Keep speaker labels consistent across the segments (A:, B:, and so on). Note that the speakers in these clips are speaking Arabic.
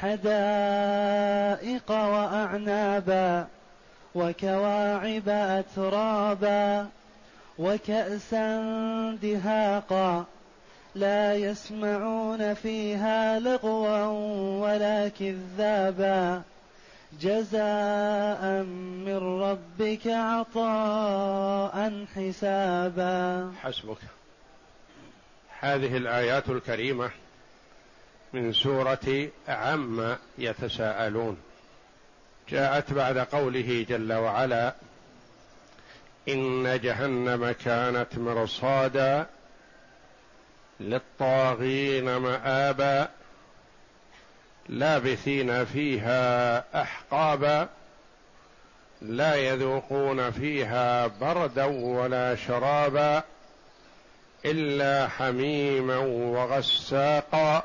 A: حدائق وأعنابا وكواعب أترابا وكأسا دهاقا لا يسمعون فيها لغوا ولا كذابا جزاء من ربك عطاء حسابا
B: حسبك. هذه الآيات الكريمة من سورة عم يتساءلون. جاءت بعد قوله جل وعلا إن جهنم كانت مرصادا للطاغين مآبا لابثين فيها أحقابا لا يذوقون فيها بردا ولا شرابا إلا حميما وغساقا.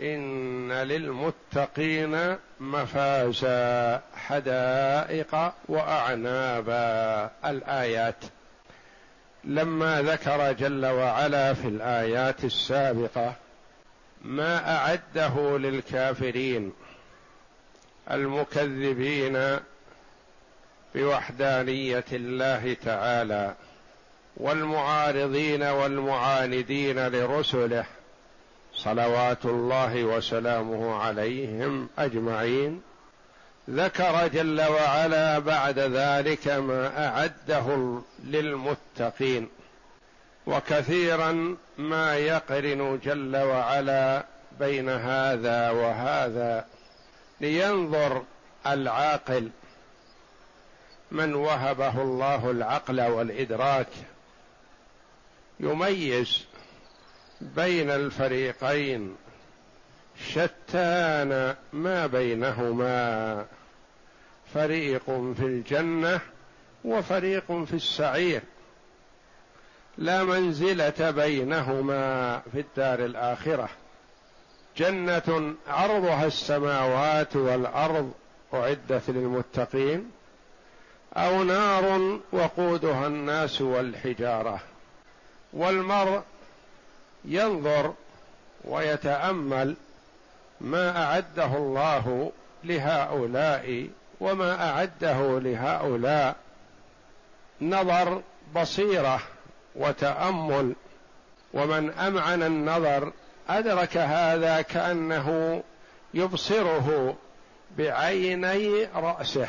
B: إن للمتقين مفازا حدائق واعنابا الآيات. لما ذكر جل وعلا في الآيات السابقة ما أعده للكافرين المكذبين بوحدانية الله تعالى والمعارضين والمعاندين لرسله صلوات الله وسلامه عليهم أجمعين. ذكر جل وعلا بعد ذلك ما أعده للمتقين. وكثيرا ما يقرن جل وعلا بين هذا وهذا لينظر العاقل. من وهبه الله العقل والإدراك. يميز بين الفريقين شتان ما بينهما. فريق في الجنة وفريق في السعير. لا منزلة بينهما في الدار الآخرة. جنة عرضها السماوات والأرض أعدت للمتقين أو نار وقودها الناس والحجارة. والمرء ينظر ويتأمل ما أعده الله لهؤلاء وما أعده لهؤلاء. نظر بصيرة وتأمل. ومن أمعن النظر أدرك هذا كأنه يبصره بعيني رأسه.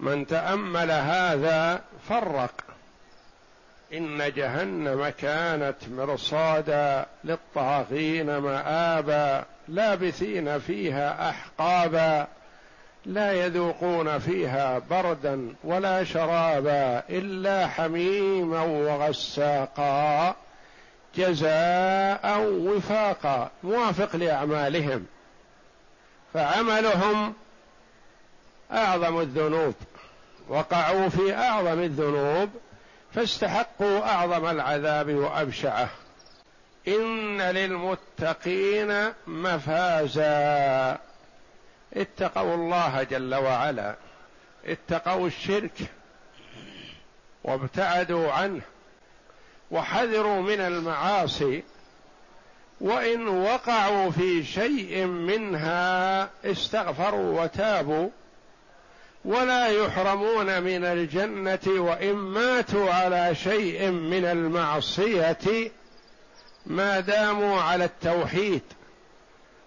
B: من تأمل هذا فرق. إن جهنم كانت مرصادا للطاغين مآبا لابثين فيها أحقابا لا يذوقون فيها بردا ولا شرابا إلا حميما وغساقا جزاء وفاقا. موافق لأعمالهم. فعملهم أعظم الذنوب. وقعوا في أعظم الذنوب فاستحقوا أعظم العذاب وأبشعه. إن للمتقين مفازا. اتقوا الله جل وعلا. اتقوا الشرك وابتعدوا عنه. وحذروا من المعاصي. وإن وقعوا في شيء منها استغفروا وتابوا. ولا يحرمون من الجنة وإن ماتوا على شيء من المعصية ما داموا على التوحيد.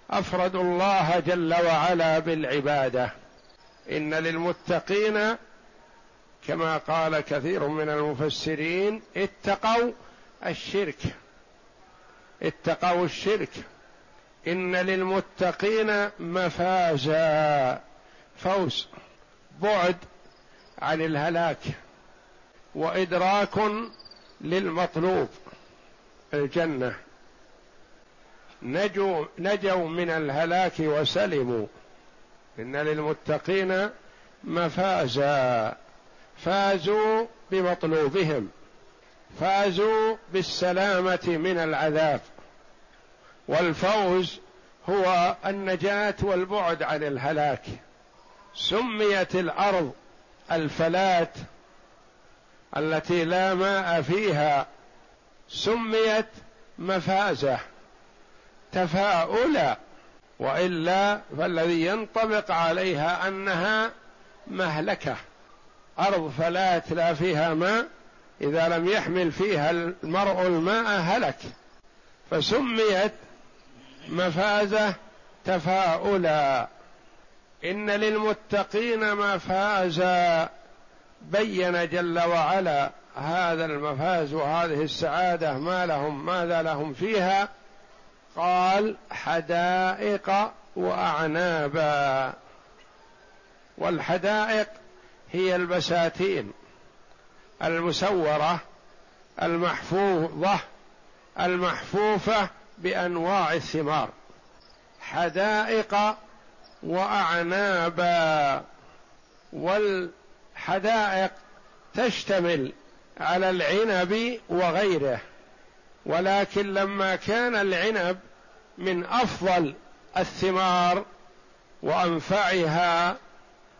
B: افردوا الله جل وعلا بالعبادة. إن للمتقين كما قال كثير من المفسرين اتقوا الشرك. اتقوا الشرك. إن للمتقين مفازا. فوز. بعد عن الهلاك وإدراك للمطلوب الجنة. نجوا نجوا من الهلاك وسلموا. إن للمتقين مفازا. فازوا بمطلوبهم. فازوا بالسلامة من العذاب. والفوز هو النجاة والبعد عن الهلاك. سميت الأرض الفلات التي لا ماء فيها. سميت مفازة تفاؤلا وإلا فالذي ينطبق عليها أنها مهلكة. أرض فلات لا فيها ماء إذا لم يحمل فيها المرء الماء هلك. فسميت مفازة تفاؤلا. إن للمتقين مفازا. بين جل وعلا هذا المفاز وهذه السعادة ما لهم ماذا لهم فيها؟ قال حدائق وأعنابا. والحدائق هي البساتين المسورة المحفوظة المحفوفة بأنواع الثمار. حدائق وأعنابا والحدائق تشتمل على العنب وغيره. ولكن لما كان العنب من أفضل الثمار وأنفعها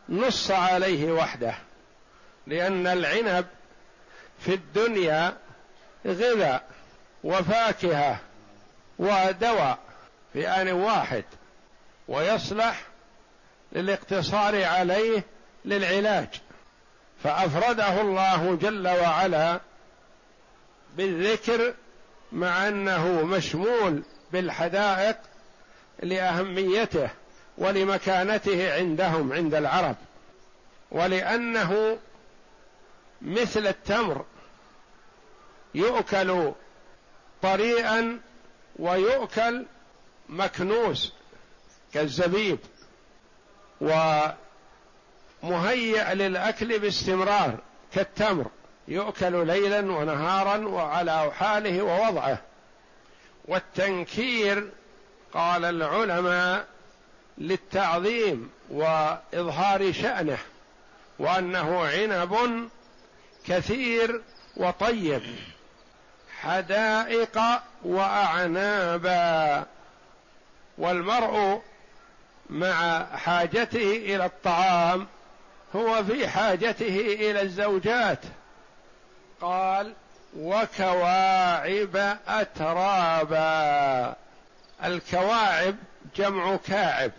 B: نص عليه وحده لأن العنب في الدنيا غذاء وفاكهة ودواء في آن واحد. ويصلح للاقتصار عليه للعلاج. فأفرده الله جل وعلا بالذكر مع أنه مشمول بالحدائق لأهميته ولمكانته عندهم عند العرب. ولأنه مثل التمر يؤكل طريئا ويؤكل مكنوس. كالزبيب ومهيئ للأكل باستمرار كالتمر يؤكل ليلا ونهارا وعلى حاله ووضعه. والتنكير قال العلماء للتعظيم وإظهار شأنه وأنه عنب كثير وطيب حدائق وأعنابا والمرء مع حاجته إلى الطعام هو في حاجته إلى الزوجات. قال وكواعب أترابا. الكواعب جمع كاعب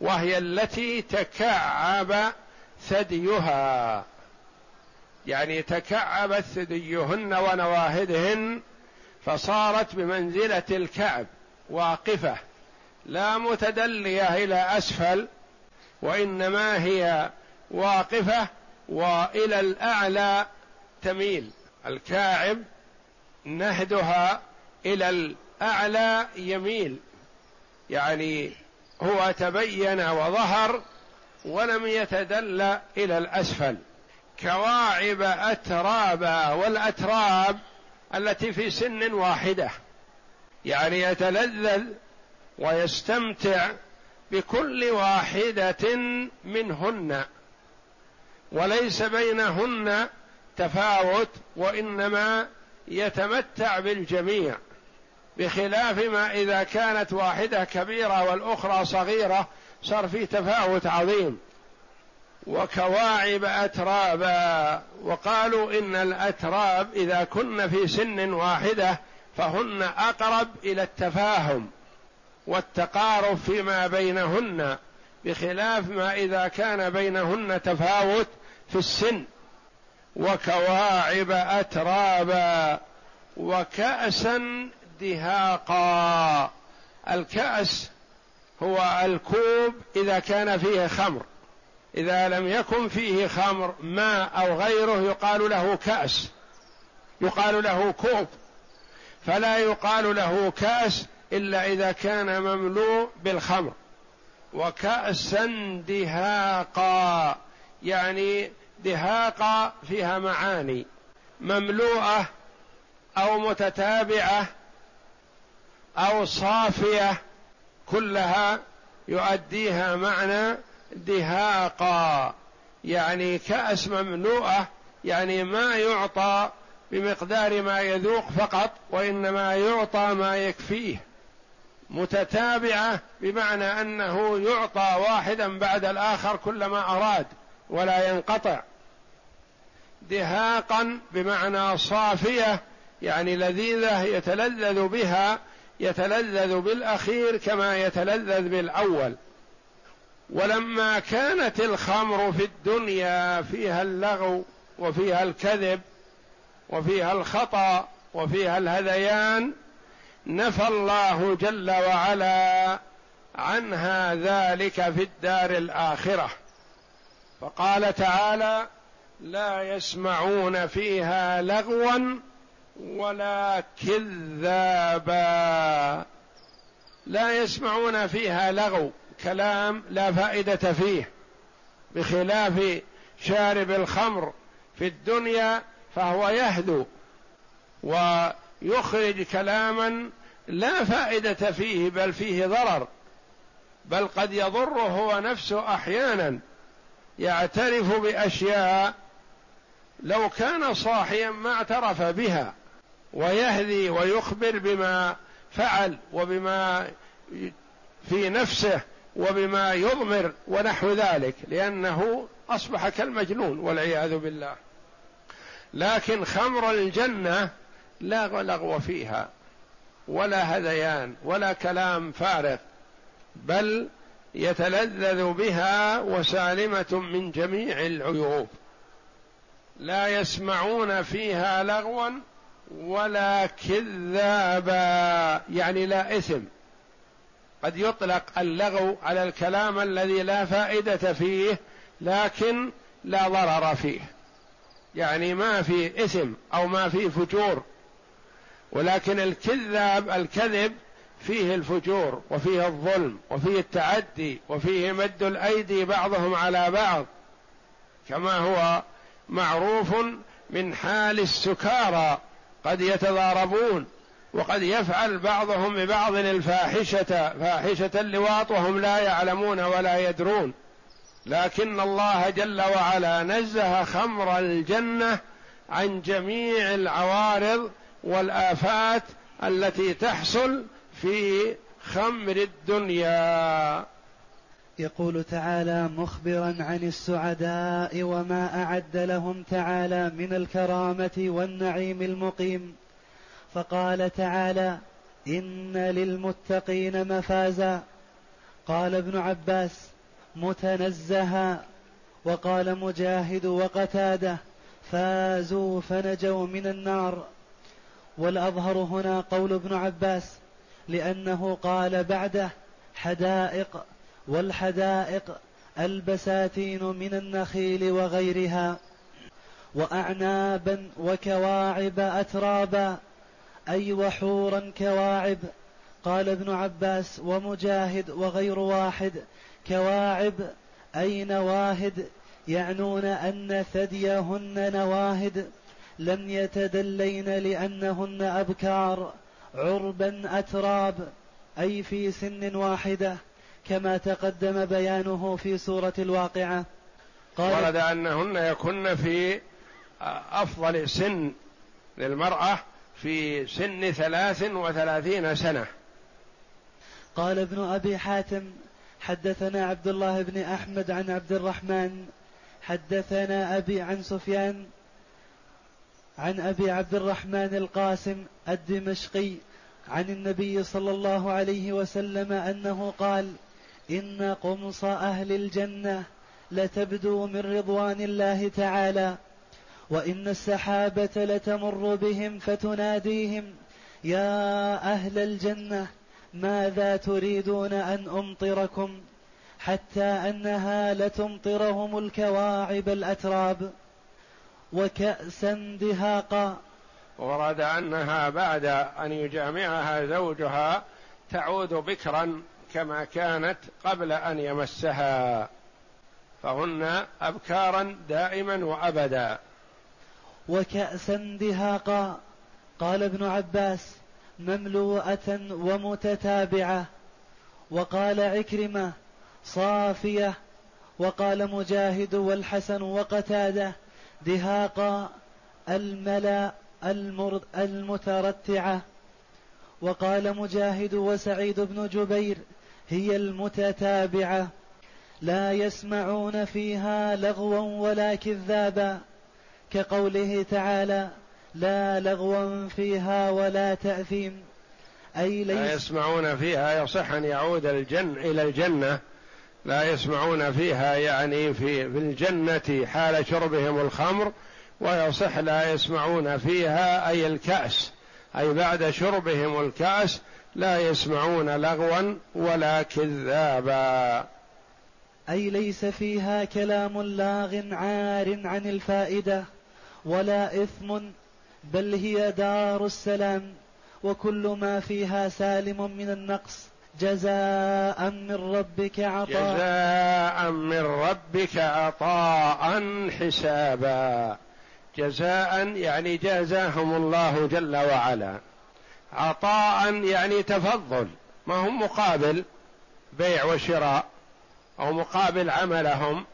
B: وهي التي تكعب ثديها. يعني تكعبت ثديهن ونواهدهن فصارت بمنزلة الكعب واقفة. لا متدلية إلى أسفل وإنما هي واقفة وإلى الأعلى تميل. الكاعب نهدها إلى الأعلى يميل. يعني هو تبين وظهر ولم يتدلى إلى الأسفل. كواعب اترابا والأتراب التي في سن واحدة. يعني يتلذذ ويستمتع بكل واحدة منهن وليس بينهن تفاوت وإنما يتمتع بالجميع بخلاف ما إذا كانت واحدة كبيرة والأخرى صغيرة صار في تفاوت عظيم. وكواعب أترابا وقالوا إن الأتراب إذا كن في سن واحدة فهن أقرب إلى التفاهم. والتقارب فيما بينهن بخلاف ما إذا كان بينهن تفاوت في السن. وكواعب أترابا وكأسا دهاقا. الكأس هو الكوب إذا كان فيه خمر. إذا لم يكن فيه خمر ماء أو غيره يقال له كأس. يقال له كوب. فلا يقال له كأس إلا إذا كان مملوء بالخمر. وكأسا دهاقا يعني دهاقا فيها معاني مملوءة أو متتابعة أو صافية كلها يؤديها معنى دهاقا يعني كأس مملوءة يعني ما يعطى بمقدار ما يذوق فقط وإنما يعطى ما يكفيه. متتابعة بمعنى أنه يعطى واحدا بعد الآخر كلما أراد ولا ينقطع. دهاقا بمعنى صافية يعني لذيذة يتلذذ بها يتلذذ بالأخير كما يتلذذ بالأول. ولما كانت الخمر في الدنيا فيها اللغو وفيها الكذب وفيها الخطأ وفيها الهذيان نفى الله جل وعلا عنها ذلك في الدار الآخرة. فقال تعالى لا يسمعون فيها لغوا ولا كذابا. لا يسمعون فيها لغو كلام لا فائدة فيه. بخلاف شارب الخمر في الدنيا فهو يهدو. ويخرج كلاما لا فائدة فيه بل فيه ضرر بل قد يضره هو نفسه أحيانا يعترف بأشياء لو كان صاحيا ما اعترف بها ويهدي ويخبر بما فعل وبما في نفسه وبما يضمر ونحو ذلك لأنه أصبح كالمجنون والعياذ بالله. لكن خمر الجنة لا لغو فيها ولا هذيان ولا كلام فارغ بل يتلذذ بها وسالمة من جميع العيوب. لا يسمعون فيها لغوا ولا كذابا يعني لا إثم. قد يطلق اللغو على الكلام الذي لا فائدة فيه لكن لا ضرر فيه. يعني ما في إثم أو ما في فجور. ولكن الكذاب الكذب فيه الفجور وفيه الظلم وفيه التعدي وفيه مد الأيدي بعضهم على بعض كما هو معروف من حال السكارى قد يتضاربون وقد يفعل بعضهم ببعض الفاحشة فاحشة اللواط وهم لا يعلمون ولا يدرون. لكن الله جل وعلا نزه خمر الجنة عن جميع العوارض والآفات التي تحصل في خمر الدنيا.
A: يقول تعالى مخبرا عن السعداء وما أعد لهم تعالى من الكرامة والنعيم المقيم. فقال تعالى إن للمتقين مفازا. قال ابن عباس متنزها. وقال مجاهد وقتاده فازوا فنجوا من النار. والاظهر هنا قول ابن عباس لأنه قال بعده حدائق والحدائق البساتين من النخيل وغيرها وأعنابا وكواعب أترابا أي وحورا كواعب قال ابن عباس ومجاهد وغير واحد كواعب اي نواهد يعنون أن ثديهن نواهد. لم يتدلين لأنهن أبكار عربا أتراب أي في سن واحدة كما تقدم بيانه في سورة الواقعة.
B: قال ورد أنهن يكن في أفضل سن للمرأة في سن ثلاث وثلاثين سنة.
A: قال ابن أبي حاتم حدثنا عبد الله بن أحمد عن عبد الرحمن حدثنا أبي عن سفيان عن أبي عبد الرحمن القاسم الدمشقي عن النبي صلى الله عليه وسلم أنه قال إن قمص أهل الجنة لتبدو من رضوان الله تعالى وإن السحابة لتمر بهم فتناديهم يا أهل الجنة ماذا تريدون أن أمطركم؟ حتى أنها لتمطرهم الكواعب الأتراب. وكأسا دهاقا.
B: ورد أنها بعد أن يجامعها زوجها تعود بكرا كما كانت قبل أن يمسها فهن أبكارا دائما وأبدا.
A: وكأسا دهاقا. قال ابن عباس مملوءة ومتتابعة. وقال عكرمة صافية. وقال مجاهد والحسن وقتادة. دهاقا الملا المترتعة وقال مجاهد وسعيد بن جبير هي المتتابعة. لا يسمعون فيها لغوا ولا كذابا. كقوله تعالى لا لغوا فيها ولا تأثيم.
B: أي ليس لا يسمعون فيها يصح أن يعود الجن إلى الجنة. لا يسمعون فيها يعني في, في الجنة حال شربهم الخمر ويصح لا يسمعون فيها أي الكأس. أي بعد شربهم الكأس لا يسمعون لغوا ولا كذابا.
A: أي ليس فيها كلام لاغ عار عن الفائدة ولا إثم بل هي دار السلام وكل ما فيها سالم من النقص. جزاء من ربك عطاء.
B: جزاء من ربك عطاء حسابا. جزاء يعني جازاهم الله جل وعلا. عطاء يعني تفضل. ما هم مقابل بيع وشراء أو مقابل عملهم.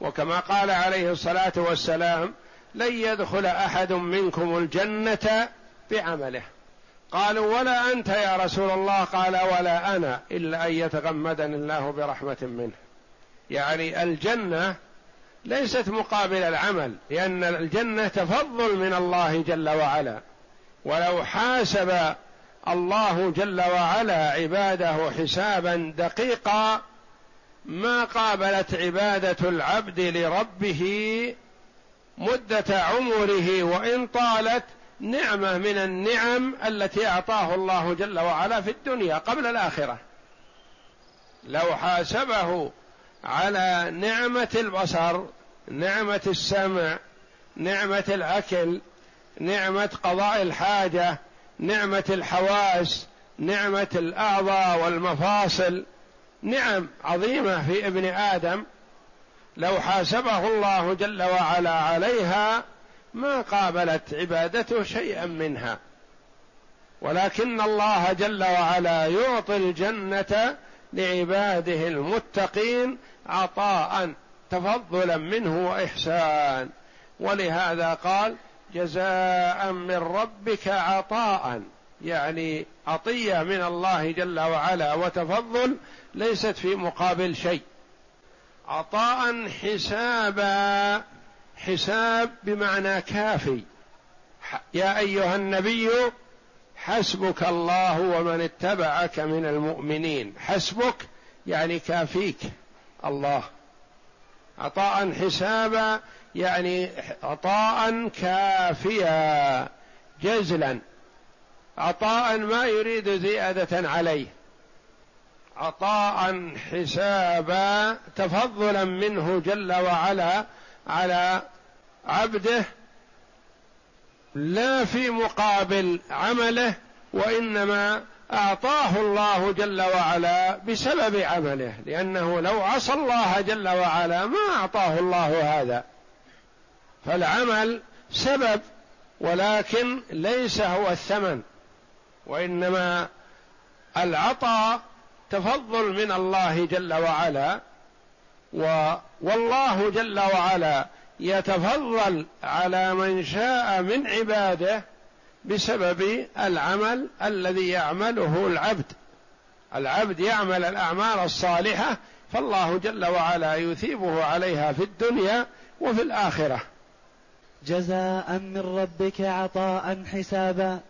B: وكما قال عليه الصلاة والسلام لن يدخل أحد منكم الجنة بعمله. قالوا ولا أنت يا رسول الله؟ قال ولا أنا إلا أن يتغمدني الله برحمة منه. يعني الجنة ليست مقابل العمل لأن الجنة تفضل من الله جل وعلا. ولو حاسب الله جل وعلا عباده حسابا دقيقا ما قابلت عبادة العبد لربه مدة عمره وإن طالت نعمة من النعم التي أعطاه الله جل وعلا في الدنيا قبل الآخرة. لو حاسبه على نعمة البصر نعمة السمع نعمة الأكل نعمة قضاء الحاجة نعمة الحواس نعمة الأعضاء والمفاصل نعم عظيمة في ابن آدم لو حاسبه الله جل وعلا عليها ما قابلت عبادته شيئا منها. ولكن الله جل وعلا يعطي الجنة لعباده المتقين عطاء تفضلا منه وإحسان. ولهذا قال جزاء من ربك عطاء. يعني عطية من الله جل وعلا وتفضل ليست في مقابل شيء. عطاء حسابا. حساب بمعنى كافي. يا أيها النبي حسبك الله ومن اتبعك من المؤمنين. حسبك يعني كافيك الله. عطاء حسابا يعني عطاء كافيا جزلا. عطاء ما يريد زيادة عليه. عطاء حسابا تفضلا منه جل وعلا على عبده لا في مقابل عمله وإنما أعطاه الله جل وعلا بسبب عمله لأنه لو عصى الله جل وعلا ما أعطاه الله هذا. فالعمل سبب ولكن ليس هو الثمن وإنما العطاء تفضل من الله جل وعلا و والله جل وعلا يتفضل على من شاء من عباده بسبب العمل الذي يعمله العبد. العبد يعمل الأعمال الصالحة فالله جل وعلا يثيبه عليها في الدنيا وفي الآخرة.
A: جزاء من ربك عطاء حسابا.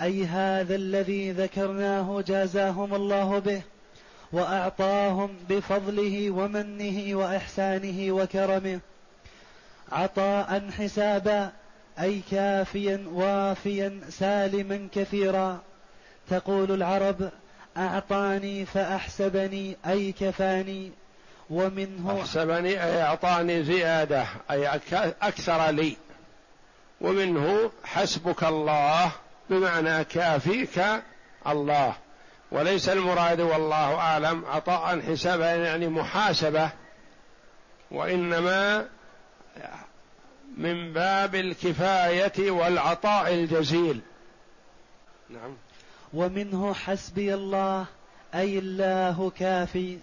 A: أي هذا الذي ذكرناه جازاهم الله به. وأعطاهم بفضله ومنه وإحسانه وكرمه. عطاء حسابا أي كافيا وافيا سالما كثيرا. تقول العرب أعطاني فأحسبني أي كفاني. ومنه
B: أحسبني أي أعطاني زيادة أي أكثر لي. ومنه حسبك الله بمعنى كافيك الله. وليس المراد والله أعلم عطاء حسابا يعني محاسبة وإنما من باب الكفاية والعطاء الجزيل.
A: نعم. ومنه حسبي الله أي الله كافي.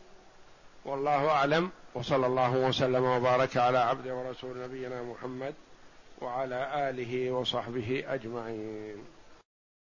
B: والله أعلم وصلى الله وسلم وبارك على عبد ورسول نبينا محمد وعلى آله وصحبه أجمعين.